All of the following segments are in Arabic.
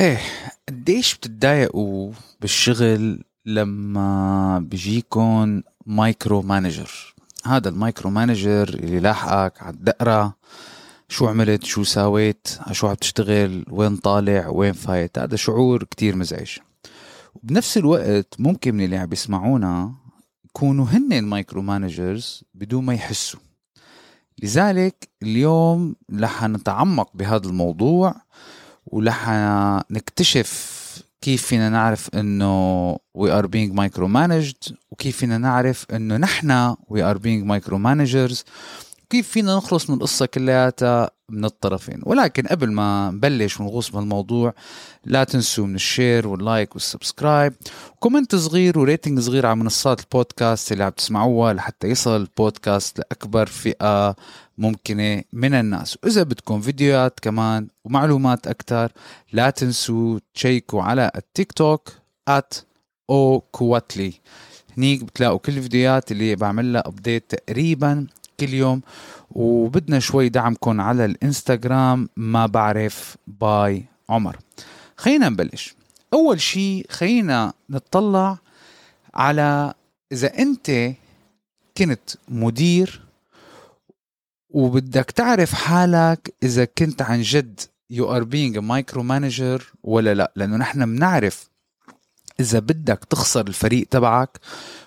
إيه قديش بتتضايقوا بالشغل لما بيجيكم micromanager هذا ال micromanager اللي لاحقك على الدقرة شو عملت؟ شو ساويت؟ شو عم تشتغل؟ وين طالع؟ وين فايت؟ هذا شعور كتير مزعج. وبنفس الوقت ممكن من اللي عم بيسمعونا يكونوا هن ال micromanagers بدون ما يحسوا. لذلك اليوم رح نتعمق بهذا الموضوع ورح نكتشف كيف فينا نعرف إنه we are being micromanaged وكيف فينا نعرف إنه نحن we are being micromanagers كيف فينا نخلص من القصة كلياتها من الطرفين. ولكن قبل ما نبلش ونغوص بهالموضوع لا تنسوا من ال share وال like وال subscribe. comment صغير و rating صغير على منصات البودكاست اللي عم تسمعوها لحتى يصل البودكاست لأكبر فئة ممكنة من الناس. وإذا بدكم فيديوهات كمان ومعلومات أكثر لا تنسوا تشيكوا على التيك توك at أو كواتلي هنيك بتلاقوا كل الفيديوهات اللي بعمل لها update تقريبا كل يوم. وبدنا شوي دعمكم على الإنستغرام ما بعرف باي عمر. خلينا نبلش. أول شيء خلينا نطلع على إذا أنت كنت مدير وبدك تعرف حالك إذا كنت عن جد are being a micromanager ولا لا. لأنه نحن بنعرف إذا بدك تخسر الفريق تبعك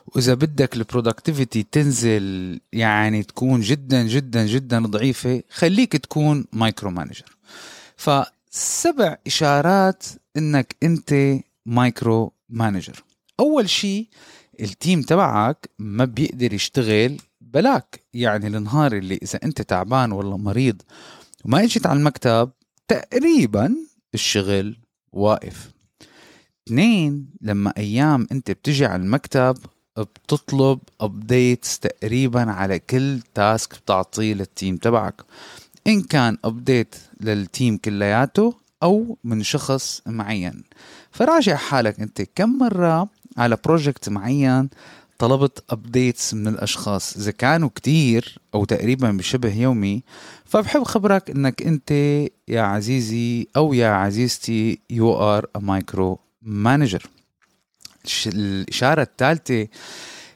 وإذا بدك ال productivity تنزل يعني تكون جدا جدا جدا ضعيفة خليك تكون micromanager فسبع إشارات إنك أنت micromanager أول شيء ال team تبعك ما بيقدر يشتغل بلاك. يعني النهار اللي إذا أنت تعبان ولا مريض وما إجيت على المكتب تقريبا الشغل واقف. اثنين لما أيام أنت بتجي على المكتب بتطلب updates تقريبا على كل task بتعطيه لل team تبعك. إن كان update لل team كلياته أو من شخص معين. فراجع حالك أنت كم مرة على project معين طلبت updates من الأشخاص. إذا كانوا كتير أو تقريبا بشبه يومي فبحب خبرك إنك أنت يا عزيزي أو يا عزيزتي you are micromanager الإشارة الثالثة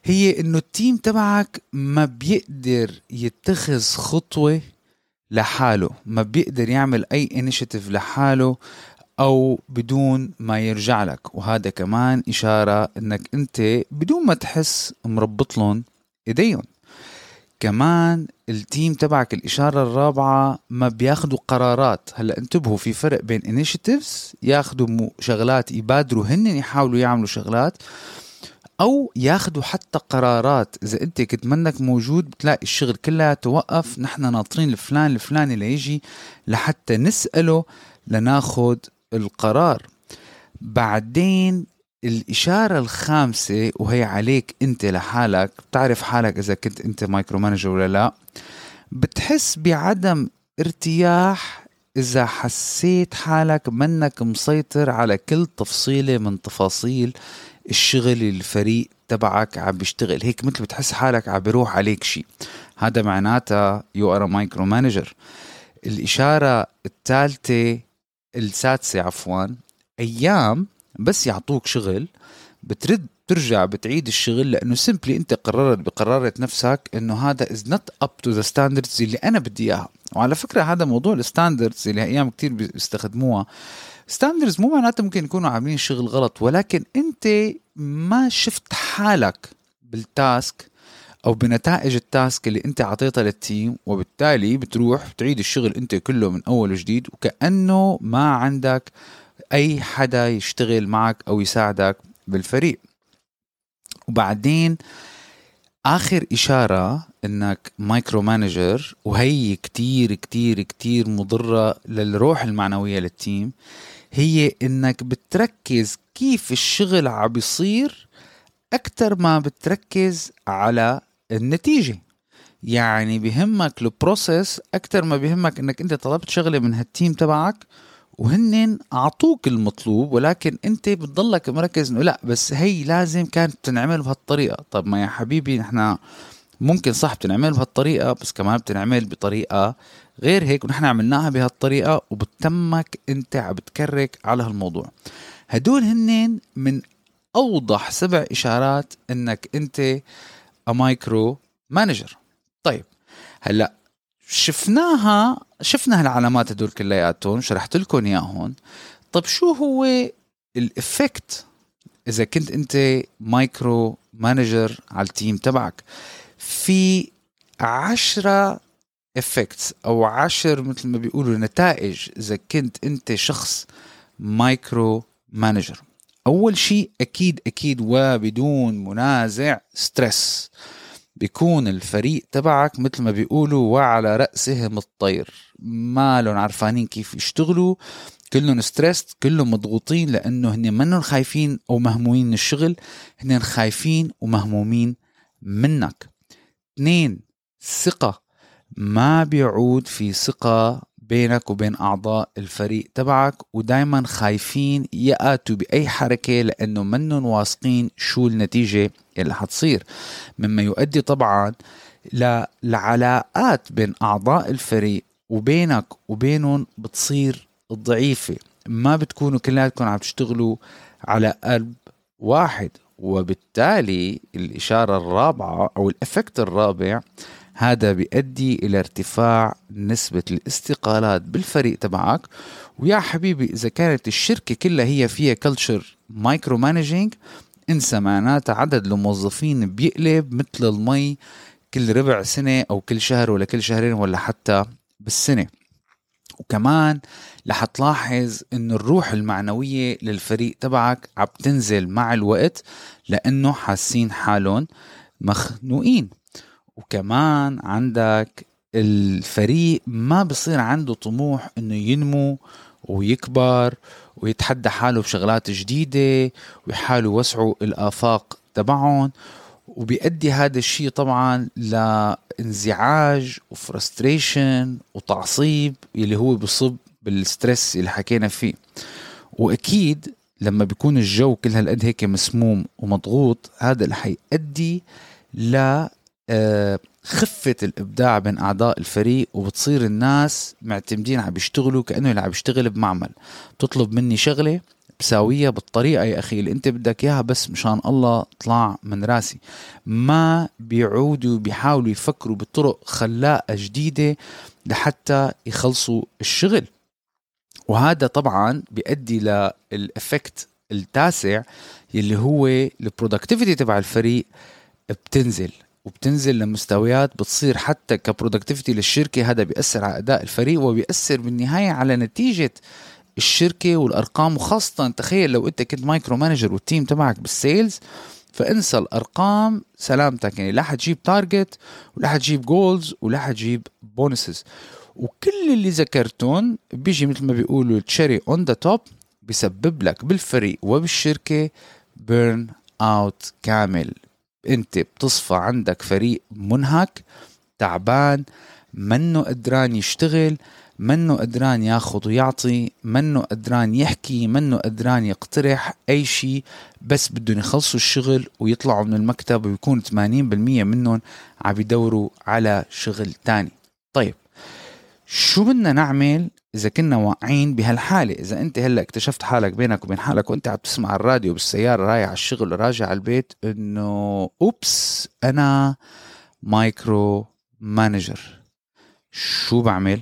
هي إنه ال team تبعك ما بيقدر يتخذ خطوة لحاله ما بيقدر يعمل أي initiative لحاله. أو بدون ما يرجع لك. وهذا كمان إشارة إنك أنت بدون ما تحس مربط لهم إيديهم. كمان ال team تبعك الإشارة الرابعة ما بياخدوا قرارات. هلأ انتبهوا في فرق بين initiatives ياخدوا شغلات يبادروا هن يحاولوا يعملوا شغلات أو ياخدوا حتى قرارات. إذا أنت كنت منك موجود بتلاقي الشغل كلها توقف. نحن ناطرين الفلان الفلاني ليجي لحتى نسأله لناخد القرار. بعدين الإشارة الخامسة وهي عليك أنت لحالك بتعرف حالك إذا كنت أنت micromanager ولا لا بتحس بعدم ارتياح إذا حسيت حالك منك مسيطر على كل تفصيلة من تفاصيل الشغل الفريق تبعك عم بيشتغل. هيك مثل بتحس حالك عم بيروح عليك شيء هذا معناتها you are micromanager الإشارة الثالثة السادسة عفوا أيام بس يعطوك شغل بترد ترجع بتعيد الشغل لأنه simply أنت قررت بقرارة نفسك إنه هذا is not up to the standards اللي أنا بدي إياها. وعلى فكرة هذا موضوع ال standards اللي أيام كتير بيستخدموها. standards مو معناته ممكن يكونوا عاملين شغل غلط ولكن أنت ما شفت حالك بال task أو بنتائج ال task اللي أنت عطيتها لل team وبالتالي بتروح بتعيد الشغل أنت كله من أول وجديد وكأنه ما عندك أي حدا يشتغل معك أو يساعدك بالفريق. وبعدين آخر إشارة إنك micromanager وهي كتير كتير كتير مضرة للروح المعنوية لل team هي إنك بتركز كيف الشغل عم بيصير أكثر ما بتركز على النتيجة. يعني بهمك ال process أكثر ما بهمك إنك أنت طلبت شغلة من هال team تبعك وهن أعطوك المطلوب ولكن أنت بتضلك مركز إنه لا بس هي لازم كانت تنعمل بهالطريقة. طب ما يا حبيبي نحن ممكن صح بتنعمل بهالطريقة بس كمان بتنعمل بطريقة غير هيك ونحن عملناها بهالطريقة وبتمك أنت عم بتكرك على هالموضوع. هدول هن من أوضح سبع إشارات إنك أنت micromanager طيب هلأ شفناها شفنا هالعلامات هدول كلياتهم شرحت لكم إياهم. طب شو هو ال effect إذا كنت أنت micromanager على ال team تبعك؟ في عشرة effects أو عشر مثل ما بيقولوا نتائج إذا كنت أنت شخص micromanager. أول شيء أكيد أكيد وبدون منازع stress. بيكون الفريق تبعك مثل ما بيقولوا وعلى رأسهم الطير. ما لهم عرفانين كيف يشتغلوا كلهم stress كلهم مضغوطين لأنه هن منهم خايفين أو مهمومين من الشغل هن خايفين ومهمومين منك. اثنين ثقة. ما بيعود في ثقة بينك وبين أعضاء الفريق تبعك ودايما خايفين يأتوا بأي حركة لأنه منهم واثقين شو النتيجة اللي حتصير. مما يؤدي طبعا لعلاقات بين أعضاء الفريق وبينك وبينهم بتصير ضعيفة. ما بتكونوا كلياتكم عم تشتغلوا على قلب واحد وبالتالي الإشارة الرابعة أو ال effect الرابع هذا بيؤدي إلى ارتفاع نسبة الاستقالات بالفريق تبعك. ويا حبيبي إذا كانت الشركة كلها هي فيها culture micromanaging انسى معناتها عدد الموظفين بيقلب مثل المي كل ربع سنة أو كل شهر ولا كل شهرين ولا حتى بالسنة. وكمان رح تلاحظ إنه الروح المعنوية للفريق تبعك عم تنزل مع الوقت لأنه حاسين حالهم مخنوقين. وكمان عندك الفريق ما بصير عنده طموح إنه ينمو ويكبر ويتحدى حاله بشغلات جديدة ويحاولوا يوسعوا الآفاق تبعهم. وبيؤدي هذا الشيء طبعا لانزعاج و frustration وتعصيب اللي هو بصب بال stress اللي حكينا فيه. وأكيد لما بيكون الجو كل هالقد هيك مسموم ومضغوط هذا اللي حيؤدي ل خفة الإبداع بين أعضاء الفريق وبتصير الناس معتمدين عم بيشتغلوا كأنه اللي عم بيشتغل بمعمل. بتطلب مني شغلة بساويها بالطريقة يا أخي اللي أنت بدك إياها بس مشان الله طلع من راسي. ما بيعودوا بيحاولوا يفكروا بطرق خلاقة جديدة لحتى يخلصوا الشغل. وهذا طبعا بيؤدي لل effect التاسع يلي هو ال productivity تبع الفريق بتنزل. وبتنزل لمستويات بتصير حتى ك productivity للشركة هذا بيأثر على أداء الفريق وبيأثر بالنهاية على نتيجة الشركة والأرقام وخاصة تخيل لو أنت كنت micromanager وال team تبعك بال sales فانسى الأرقام سلامتك يعني لا حتجيب target ولا حتجيب goals ولا حتجيب bonuses وكل اللي ذكرتون بيجي مثل ما بيقولوا ال cherry on the top بيسبب لك بالفريق وبالشركة burnout كامل. انت بتصفى عندك فريق منهك تعبان منه قدران يشتغل منه قدران ياخذ ويعطي منه قدران يحكي منه قدران يقترح أي شيء بس بدهم يخلصوا الشغل ويطلعوا من المكتب ويكون 80% منهم عم يدوروا على شغل تاني. طيب شو بدنا نعمل إذا كنا واقعين بهالحالة إذا أنت هلأ اكتشفت حالك بينك وبين حالك وأنت عم تسمع الراديو بالسيارة رايح على الشغل وراجع على البيت إنه أوبس أنا micromanager. شو بعمل؟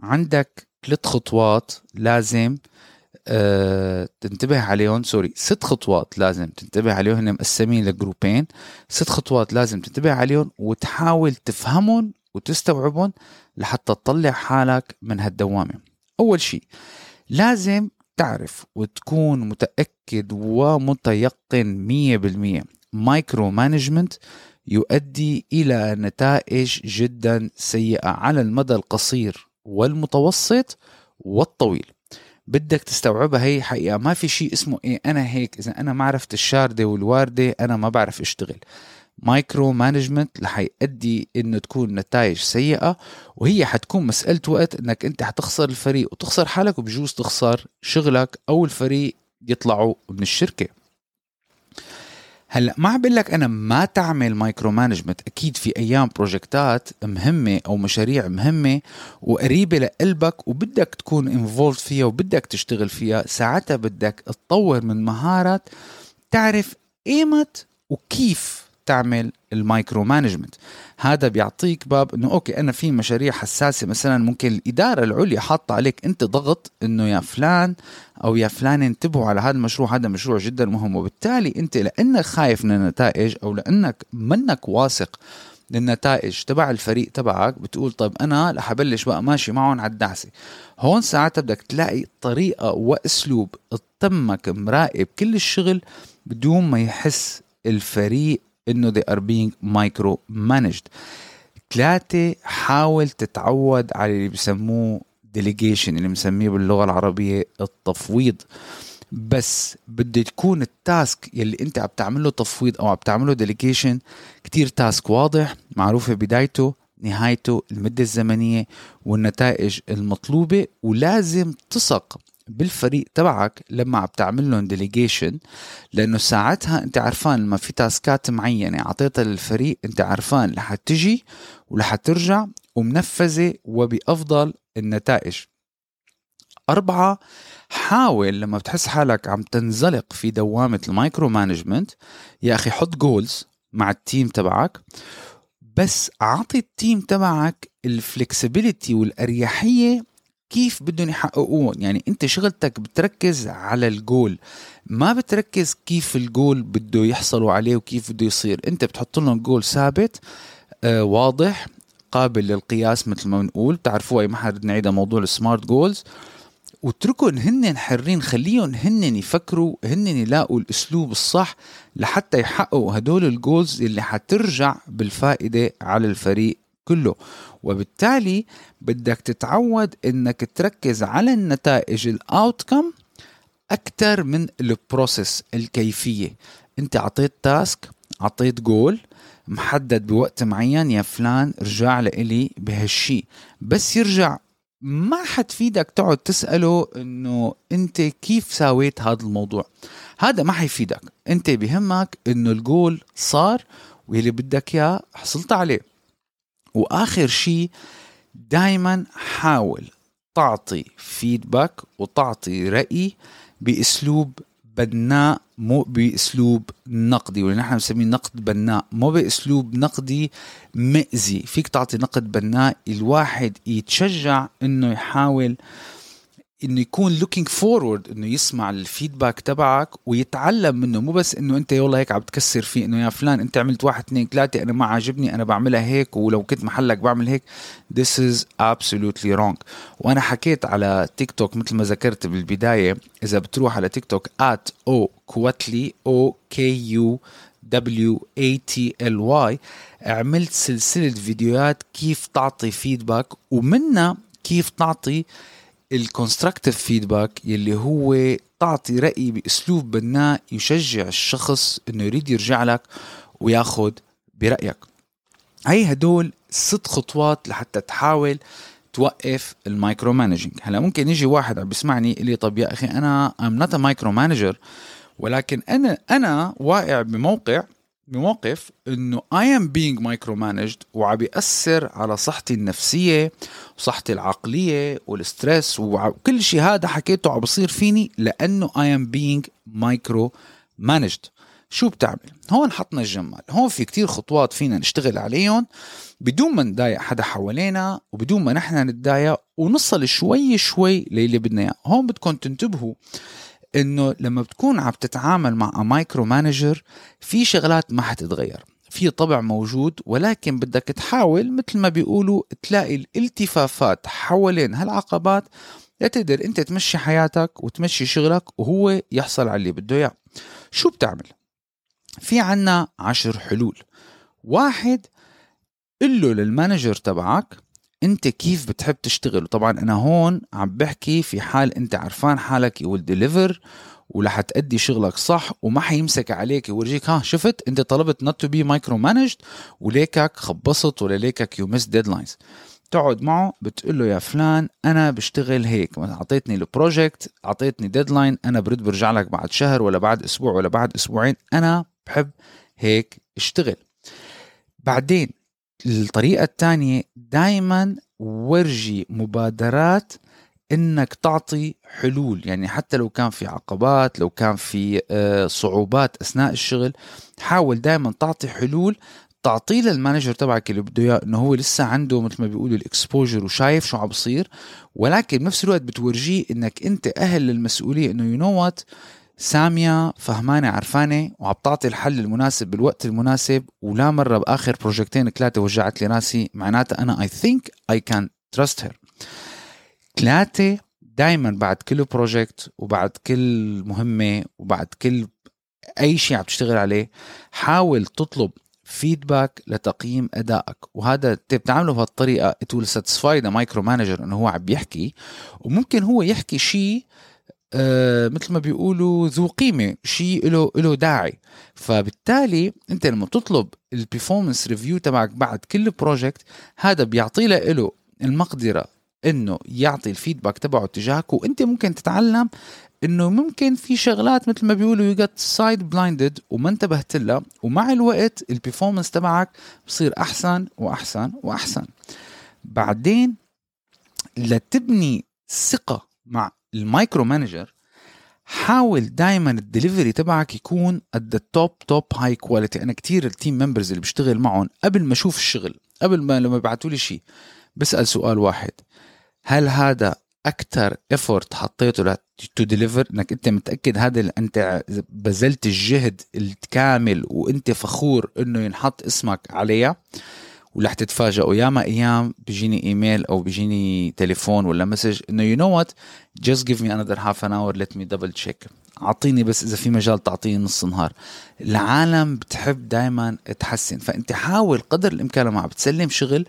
عندك ثلاث خطوات لازم أه تنتبه عليهم sorry ست خطوات لازم تنتبه عليهم هن مقسمين ل groupين. ست خطوات لازم تنتبه عليهم وتحاول تفهمهم وتستوعبهم لحتى تطلع حالك من هالدوامة. أول شيء لازم تعرف وتكون متأكد ومتيقن مية بالمية. micromanagement يؤدي إلى نتائج جدا سيئة على المدى القصير والمتوسط والطويل. بدك تستوعبها هي حقيقة. ما في شيء اسمه إيه أنا هيك إذا أنا ما عرفت الشاردة والواردة أنا ما بعرف أشتغل micromanagement رح يؤدي انه تكون نتائج سيئة وهي حتكون مسألة وقت إنك أنت حتخسر الفريق وتخسر حالك وبجوز تخسر شغلك أو الفريق يطلعوا من الشركة. هلأ ما عم لك أنا ما تعمل micromanagement أكيد في أيام projectات مهمة أو مشاريع مهمة وقريبة لقلبك وبدك تكون involved فيها وبدك تشتغل فيها. ساعتها بدك تطور من مهارات تعرف ايمت وكيف تعمل ال micromanagement هذا بيعطيك باب إنه okay أنا في مشاريع حساسة مثلا ممكن الإدارة العليا حاطة عليك أنت ضغط إنه يا فلان أو يا فلان انتبهوا على هذا المشروع هذا مشروع جدا مهم. وبالتالي أنت لأنك خايف من النتائج أو لأنك منك واثق للنتائج تبع الفريق تبعك بتقول طيب أنا رح أبلش بقى ماشي معهم على الدعسة. هون ساعتها بدك تلاقي طريقة وأسلوب تمك مراقب كل الشغل بدون ما يحس الفريق إنه they are being micro managed ثلاثة حاول تتعود على اللي بسموه delegation اللي بنسميه باللغة العربية التفويض. بس بده تكون ال task يلي أنت عم تعمله تفويض أو عم تعمله delegation كتير task واضح معروفة بدايته نهايته المدة الزمنية والنتائج المطلوبة ولازم تثق بالفريق تبعك لما عم تعمل لهم delegation لأنه ساعتها أنت عرفان لما في taskات معينة اعطيتها للفريق أنت عرفان رح تجي ورح ترجع ومنفذة وبأفضل النتائج. أربعة حاول لما بتحس حالك عم تنزلق في دوامة ال micromanagement يا أخي حط goals مع ال team تبعك بس أعطي ال team تبعك ال flexibility والأريحية كيف بدهم يحققوهم يعني انت شغلتك بتركز على الجول. ما بتركز كيف الجول بده يحصلوا عليه وكيف بده يصير. انت بتحط لهم جول ثابت آه واضح قابل للقياس مثل ما بنقول. بتعرفوا أي محل نعيدها موضوع ال smart goals واتركهم هن حرين خليهم هن يفكروا هن يلاقوا الأسلوب الصح لحتى يحققوا هدول ال goals اللي حترجع بالفائدة على الفريق كله. وبالتالي بدك تتعود إنك تركز على النتائج ال outcome أكثر من ال process الكيفية. أنت اعطيت تاسك اعطيت جول محدد بوقت معين يا فلان رجع لإلي بهالشي. بس يرجع ما حتفيدك تقعد تسأله إنه أنت كيف ساويت هذا الموضوع. هذا ما حيفيدك. أنت بهمك إنه الجول صار واللي بدك إياه حصلت عليه. وآخر شيء دائما حاول تعطي فيدباك وتعطي رأي بأسلوب بناء مو بأسلوب نقدي واللي نحن بنسميه نقد بناء مو بأسلوب نقدي مئزي فيك تعطي نقد بناء الواحد يتشجع إنه يحاول إنه يكون looking forward إنه يسمع الفيدباك تبعك ويتعلم منه. مو بس إنه أنت والله هيك عم تكسر فيه إنه يا فلان أنت عملت واحد اثنين ثلاثة أنا ما عاجبني أنا بعملها هيك ولو كنت محلك بعمل هيك. This is absolutely wrong. وأنا حكيت على تيك توك مثل ما ذكرت بالبداية إذا بتروح على تيك توك at o كواتلي o k u w a t l y عملت سلسلة فيديوهات كيف تعطي feedback ومنها كيف تعطي ال constructive feedback يلي هو تعطي رأي بأسلوب بناء يشجع الشخص إنه يريد يرجع لك وياخد برأيك. هي هدول ست خطوات لحتى تحاول توقف ال micromanaging هلا ممكن يجي واحد عم بيسمعني يقول لي طب يا أخي أنا am not micromanager ولكن أنا أنا واقع بموقع بموقف إنه I am being micromanaged وعم بيأثر على صحتي النفسية وصحتي العقلية وال stress وكل شيء هذا حكيته عم بصير فيني لأنه I am being micromanaged. شو بتعمل؟ هون حطنا الجمال. هون في كتير خطوات فينا نشتغل عليهم. بدون ما نضايق حدا حوالينا وبدون ما نحن نتضايق ونصل شوي شوي للي بدنا إياه. هون بدكم تنتبهوا. إنه لما بتكون عم تتعامل مع micromanager في شغلات ما حتتغير. في طبع موجود ولكن بدك تحاول مثل ما بيقولوا تلاقي الالتفافات حوالين هالعقبات لتقدر أنت تمشي حياتك وتمشي شغلك وهو يحصل على اللي بده إياه. شو بتعمل؟ في عنا عشر حلول. واحد قل له لل manager تبعك انت كيف بتحب تشتغل؟ طبعا أنا هون عم بحكي في حال انت عرفان حالك you deliver ورح تأدي شغلك صح وما حيمسك عليك يورجيك ها شفت؟ انت طلبت not to be micromanaged وليكك خبصت ولا ليكك you miss deadlines تقعد معه بتقول له يا فلان أنا بشتغل هيك. أعطيتني ال project أعطيتني deadline أنا برد برجع لك بعد شهر ولا بعد أسبوع ولا بعد أسبوعين. أنا بحب هيك اشتغل. بعدين الطريقة الثانية دايما ورجي مبادرات إنك تعطي حلول. يعني حتى لو كان في عقبات لو كان في آه، صعوبات أثناء الشغل حاول دائما تعطي حلول. تعطيه لل manager تبعك اللي بده إياه إنه هو لسه عنده مثل ما بيقولوا ال exposure وشايف شو عم بصير. ولكن بنفس الوقت بتورجيه إنك أنت أهل للمسؤولية إنه you know what سامية فهمانة عرفانة وعم تعطي الحل المناسب بالوقت المناسب ولا مرة بآخر project ين ثلاثة وجعت لي راسي. معناتها أنا I think I can trust her. ثلاثة دايما بعد كل project وبعد كل مهمة وبعد كل أي شيء عم تشتغل عليه حاول تطلب feedback لتقييم أدائك. وهذا بتعمله بهالطريقة it will satisfy the micro manager إنه هو عم بيحكي وممكن هو يحكي شيء آه مثل ما بيقولوا ذو قيمة شيء له له داعي. فبالتالي أنت لما تطلب ال performance review تبعك بعد كل project هذا بيعطي له المقدرة إنه يعطي ال feedback تبعه تجاهك. وأنت ممكن تتعلم إنه ممكن في شغلات مثل ما بيقولوا you get side blinded وما انتبهت لها ومع الوقت ال performance تبعك بصير أحسن وأحسن وأحسن. بعدين لتبني ثقة مع ال micromanager حاول دائما الدليفري تبعك يكون the top top high quality. أنا كتير ال team members اللي بشتغل معهم قبل ما أشوف الشغل قبل ما لما يبعثوا لي شيء بسأل سؤال واحد. هل هذا أكثر effort حطيته to deliver إنك أنت متأكد هذا أنت بذلت الجهد الكامل وأنت فخور إنه ينحط اسمك عليها؟ ورح تتفاجئوا ياما أيام بيجيني إيميل أو بيجيني تليفون ولا message إنه you know what just give me another half an hour let me double check أعطيني بس إذا في مجال تعطيني نص نهار. العالم بتحب دائما تحسن. فأنت حاول قدر الإمكان لما بتسلم شغل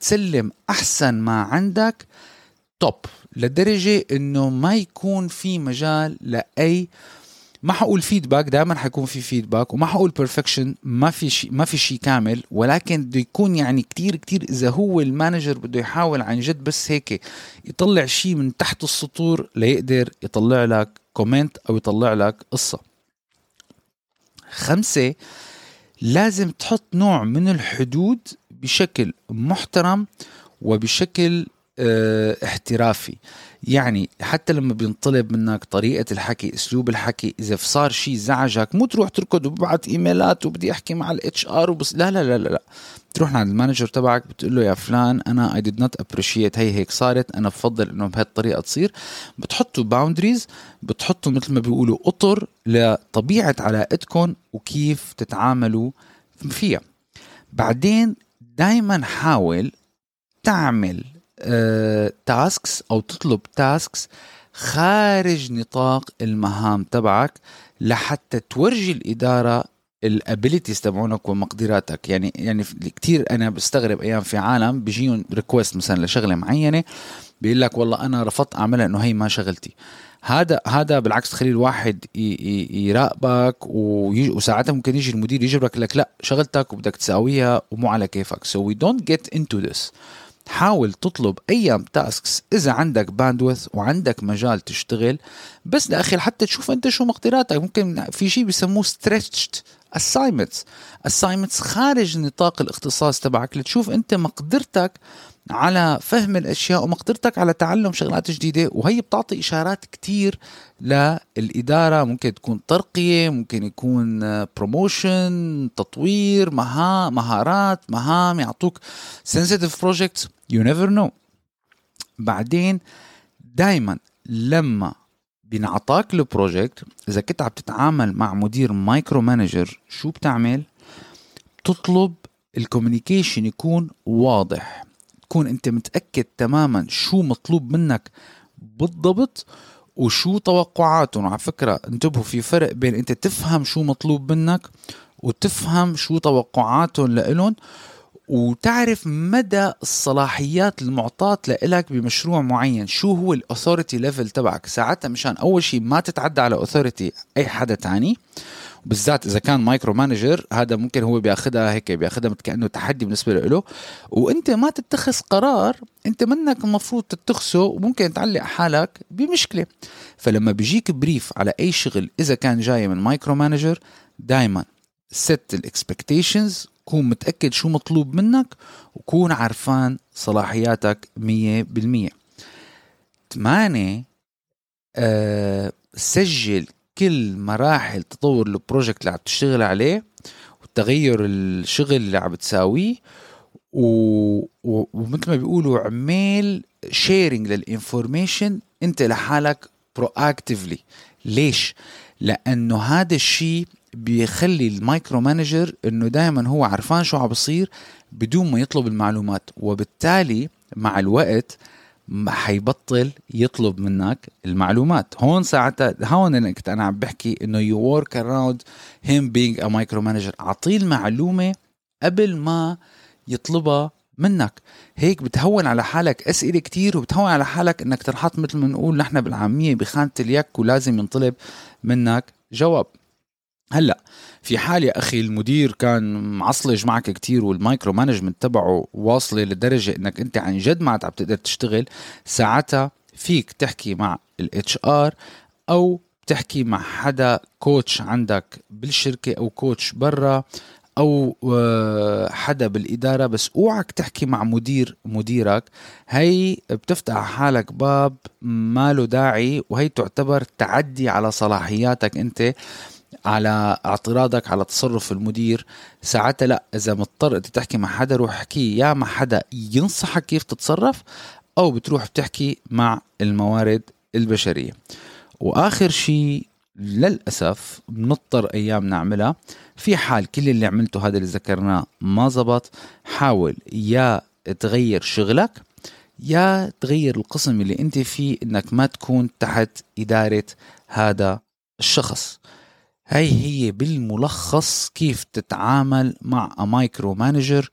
تسلم أحسن ما عندك top لدرجة إنه ما يكون في مجال لأي ما حقول feedback دائما حيكون في feedback وما حقول perfection ما في شيء ما في شيء كامل ولكن بده يكون يعني كتير كتير إذا هو ال manager بده يحاول عن جد بس هيك يطلع شيء من تحت السطور ليقدر يطلع لك comment أو يطلع لك قصة. خمسة لازم تحط نوع من الحدود بشكل محترم وبشكل آه احترافي. يعني حتى لما بينطلب منك طريقة الحكي أسلوب الحكي إذا صار شيء زعجك مو تروح تركض وببعث إيميلات وبدي أحكي مع ال HR وبس. لا لا لا لا, لا. تروح عند ال manager تبعك بتقول له يا فلان أنا I did not appreciate هي هيك صارت أنا بفضل إنه بهالطريقة تصير. بتحطوا boundaries بتحطوا مثل ما بيقولوا أطر لطبيعة علاقتكم وكيف تتعاملوا فيها. بعدين دائما حاول تعمل tasks أو تطلب tasks خارج نطاق المهام تبعك لحتى تورجي الإدارة ال abilities تبعونك ومقدراتك. يعني يعني كثير أنا بستغرب أيام في عالم بيجيهم request مثلا لشغلة معينة بيقول لك والله أنا رفضت أعملها إنه هي ما شغلتي. هذا هذا بالعكس تخلي الواحد يراقبك وساعتها ممكن يجي المدير يجبرك لك لا شغلتك وبدك تساويها ومو على كيفك. So we don't get into this. حاول تطلب أيام tasks إذا عندك bandwidth وعندك مجال تشتغل بس لأخي حتى تشوف أنت شو مقدراتك ممكن في شيء بسموه stretched assignments. Assignments خارج نطاق الاختصاص تبعك. لتشوف أنت مقدرتك على فهم الأشياء ومقدرتك على تعلم شغلات جديدة وهي بتعطي إشارات كتير للاداره ممكن تكون ترقية ممكن يكون promotion تطوير مها مهارات مهام يعطوك sensitive projects. You never know. بعدين دائما لما بينعطاك ال project إذا كنت عم تتعامل مع مدير micromanager شو بتعمل؟ تطلب ال communication يكون واضح. تكون انت متأكد تماما شو مطلوب منك بالضبط وشو توقعاتهم. على فكرة انتبهوا في فرق بين انت تفهم شو مطلوب منك وتفهم شو توقعاتهم لإلهم وتعرف مدى الصلاحيات المعطاة لإلك بمشروع معين. شو هو ال authority level تبعك؟ ساعتها مشان أول شيء ما تتعدى على authority أي حدا تاني. بالذات إذا كان micromanager هذا ممكن هو بياخذها هيك بياخذها كأنه تحدي بالنسبة له. وأنت ما تتخذ قرار أنت منك المفروض تتخذه وممكن تعلق حالك بمشكلة. فلما بيجيك brief على أي شغل إذا كان جاي من micromanager دائما set ال expectations كون متأكد شو مطلوب منك وكون عارفان صلاحياتك مية بالمية. ثمانية أه سجل كل مراحل تطور ال project اللي عم تشتغل عليه وتغير الشغل اللي عم بتساويه و... و... ومثل ما بيقولوا عمل sharing لل information انت لحالك proactively ليش؟ لأنه هذا الشيء بيخلي ال micromanager إنه دائما هو عرفان شو عم بصير بدون ما يطلب المعلومات وبالتالي مع الوقت حيبطل يطلب منك المعلومات. هون ساعتها هون أنا كنت أنا عم بحكي إنه you work around him being a micromanager أعطيه المعلومة قبل ما يطلبها منك. هيك بتهون على حالك أسئلة كتير وبتهون على حالك إنك تنحط مثل ما نقول نحن بالعامية بخانة اليك ولازم ينطلب منك جواب. هلا في حال يا أخي المدير كان معصلج معك كتير وال micromanagement تبعه واصلة لدرجة إنك أنت عن جد ما عم تقدر تشتغل ساعتها فيك تحكي مع ال HR أو تحكي مع حدا coach عندك بالشركة أو coach برا أو آه، حدا بالإدارة بس أوعك تحكي مع مدير مديرك. هي بتفتح حالك باب ما له داعي وهي تعتبر تعدي على صلاحياتك أنت. على اعتراضك على تصرف المدير ساعتها لا إذا مضطر أنت تحكي مع حدا روح احكي يا مع حدا ينصحك كيف تتصرف أو بتروح بتحكي مع الموارد البشرية. وآخر شيء للأسف بنضطر أيام نعملها. في حال كل اللي عملته هذا اللي ذكرناه ما زبط حاول يا تغير شغلك يا تغير القسم اللي أنت فيه إنك ما تكون تحت إدارة هذا الشخص. هاي هي بالملخص كيف تتعامل مع micromanager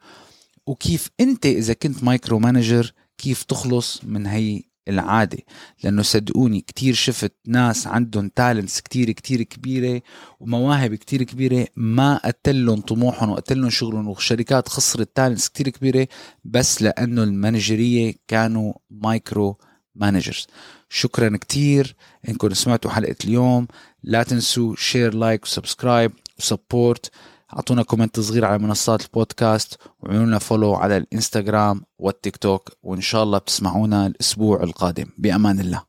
وكيف أنت إذا كنت micromanager كيف تخلص من هي العادة. لأنه صدقوني كتير شفت ناس عندهم talents كتير كتير كبيرة ومواهب كتير كبيرة ما قتلهم طموحهم وقتلهم شغلهم وشركات خسرت talents كتير كبيرة بس لأنه ال managerية كانوا micromanagers شكرا كتير إنكم سمعتوا حلقة اليوم. لا تنسوا share like و subscribe و support أعطونا comment صغير على منصات البودكاست وعملوا لنا follow على الإنستغرام والتيك توك. وإن شاء الله بتسمعونا الأسبوع القادم. بأمان الله.